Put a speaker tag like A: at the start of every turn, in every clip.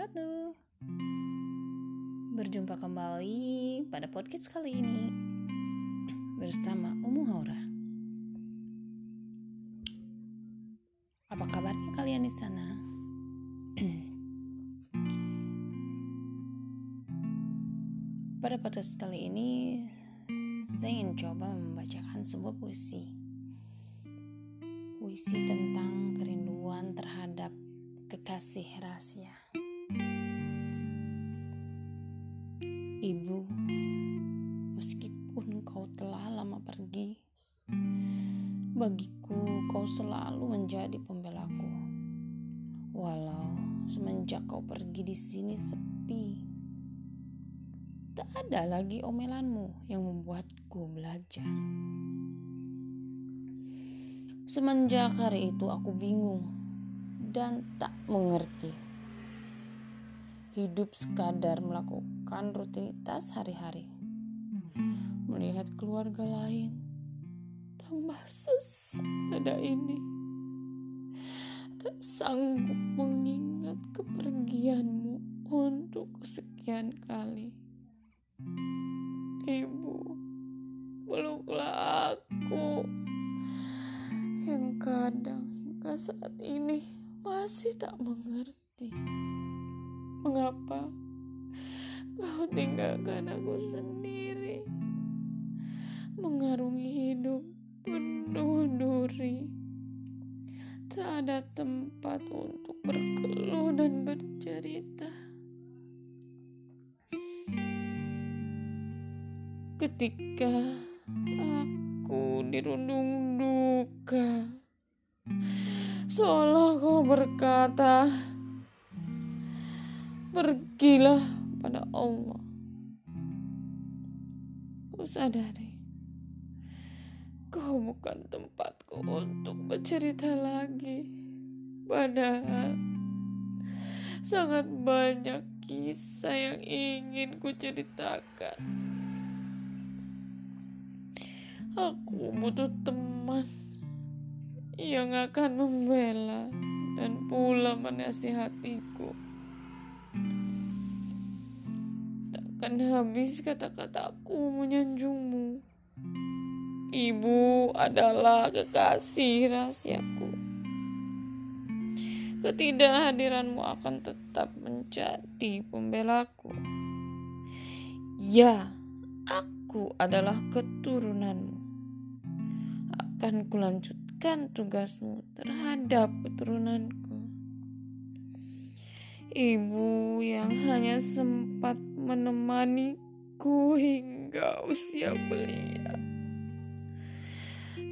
A: wabarakatuh. Berjumpa kembali pada podcast kali ini bersama Umu Haura. Apa kabarnya kalian di sana? pada podcast kali ini saya ingin coba membacakan sebuah puisi. Puisi tentang kerinduan terhadap kekasih rahasia. Bagiku kau selalu menjadi pembelaku. Walau semenjak kau pergi di sini sepi, tak ada lagi omelanmu yang membuatku belajar. Semenjak hari itu aku bingung dan tak mengerti. Hidup sekadar melakukan rutinitas hari-hari. Melihat keluarga lain, tambah sesak dada ini. Tak sanggup mengingat kepergianmu untuk kesekian kali. Ibu, peluklah aku yang kadang hingga saat ini masih tak mengerti mengapa kau tinggalkan aku sendiri tempat untuk berkeluh dan bercerita ketika aku dirundung duka seolah kau berkata, "Pergilah pada Allah." Ku sadari, kau bukan tempatku untuk bercerita lagi. Padahal sangat banyak kisah yang ingin ku ceritakan. Aku butuh teman yang akan membela dan pula menasihatiku. Takkan habis kata-kataku menyanjungmu. Ibu adalah kekasih rahasiaku. Ketidakhadiranmu akan tetap menjadi pembelaku. Ya, aku adalah keturunanmu. Akan kulanjutkan tugasmu terhadap keturunanku. Ibu yang hanya sempat menemaniku hingga usia belia.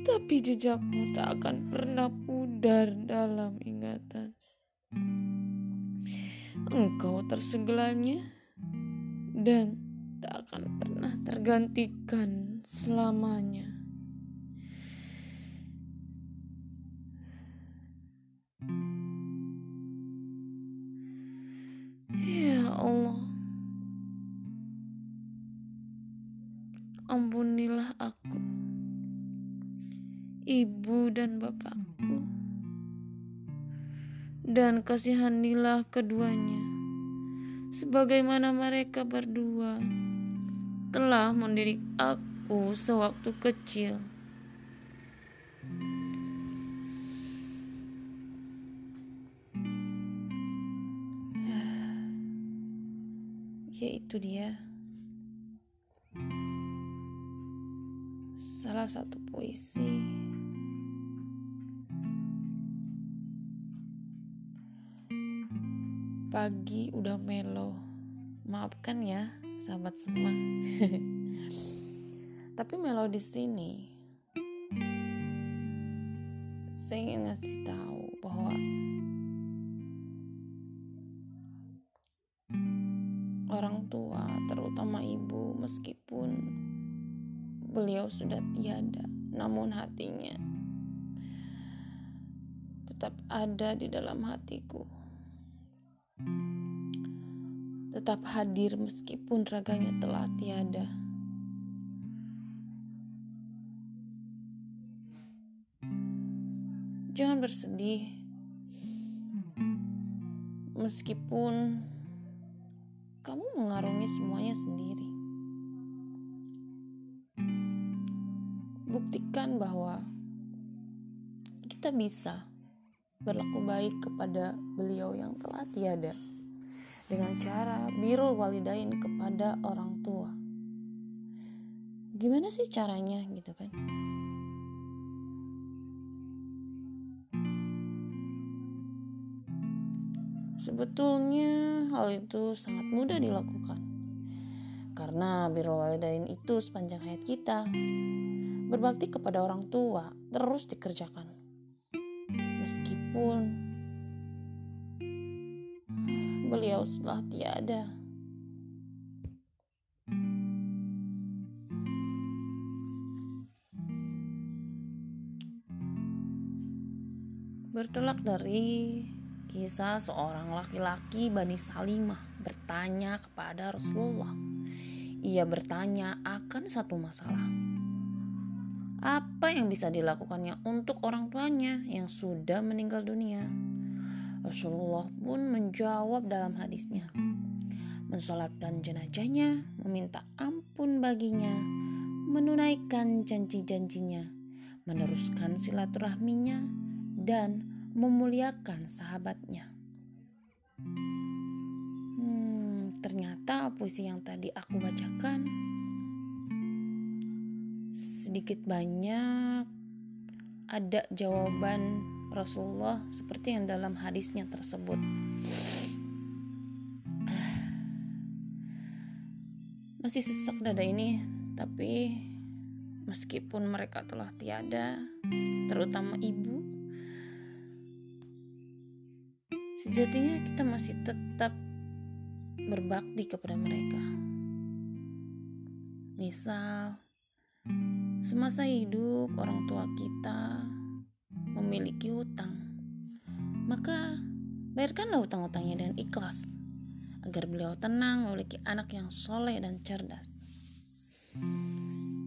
A: Tapi jejakmu tak akan pernah pudar dalam ingatan. Engkau tersegelanya dan tak akan pernah tergantikan selamanya. Allah Ampunilah aku Ibu dan bapakku. Dan kasihanilah keduanya Sebagaimana mereka berdua Telah mendidik aku sewaktu kecil. Yaitu dia. Salah satu puisi pagi udah melo maafkan ya sahabat semua tapi melo di sini saya ingin ngasih tahu bahwa orang tua, terutama ibu, meskipun beliau sudah tiada, namun hatinya tetap ada di dalam hatiku. Tetap hadir meskipun raganya telah tiada. Jangan bersedih, meskipun kamu mengarungi semuanya sendiri. Buktikan bahwa kita bisa berlaku baik kepada beliau yang telah tiada dengan cara birul walidain kepada orang tua. Gimana sih caranya gitu kan? Sebetulnya hal itu sangat mudah dilakukan. Karena birul walidain itu sepanjang hayat kita. Berbakti kepada orang tua terus dikerjakan meskipun beliau setelah tiada. Bertolak dari kisah seorang laki-laki Bani Salimah bertanya kepada Rasulullah. Ia bertanya akan satu masalah apa yang bisa dilakukannya untuk orang tuanya yang sudah meninggal dunia. Rasulullah pun menjawab dalam hadisnya, mensolatkan jenazahnya, meminta ampun baginya, menunaikan janji-janjinya, meneruskan silaturahminya, dan memuliakan sahabatnya. Hmm, ternyata puisi yang tadi aku bacakan sedikit banyak ada jawaban Rasulullah seperti yang dalam hadisnya tersebut. Masih sesak dada ini, tapi meskipun mereka telah tiada, terutama ibu, sejatinya kita masih tetap berbakti kepada mereka. Misal, Semasa hidup orang tua kita memiliki hutang, maka bayarkanlah hutang-hutangnya dengan ikhlas agar beliau tenang memiliki anak yang soleh dan cerdas.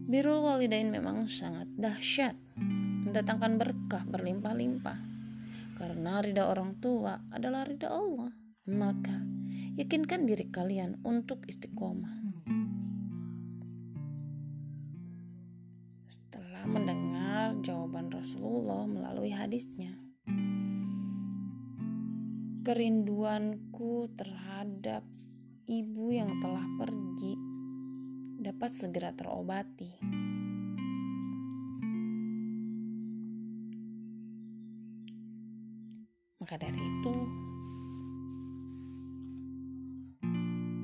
A: Birul walidain memang sangat dahsyat, mendatangkan berkah berlimpah-limpah. Karena ridha orang tua adalah ridha Allah, maka yakinkan diri kalian untuk istiqomah. Mendengar jawaban Rasulullah melalui hadisnya. Kerinduanku terhadap ibu yang telah pergi dapat segera terobati. Maka dari itu,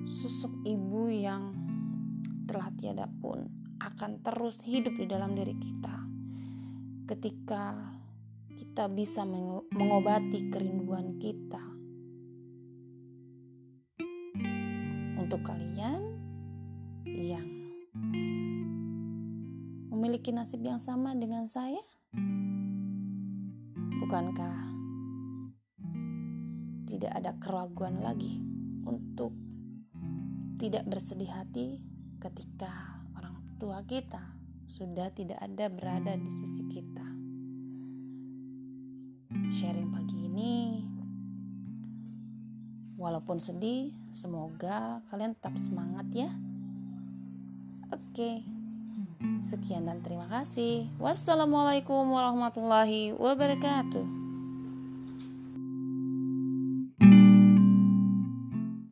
A: sosok ibu yang telah tiada pun akan terus hidup di dalam diri kita ketika kita bisa mengobati kerinduan kita. Untuk kalian yang memiliki nasib yang sama dengan saya, bukankah tidak ada keraguan lagi untuk tidak bersedih hati ketika tua kita sudah tidak ada berada di sisi kita. Sharing pagi ini, walaupun sedih, semoga kalian tetap semangat ya. Oke, sekian dan terima kasih. Wassalamualaikum warahmatullahi wabarakatuh.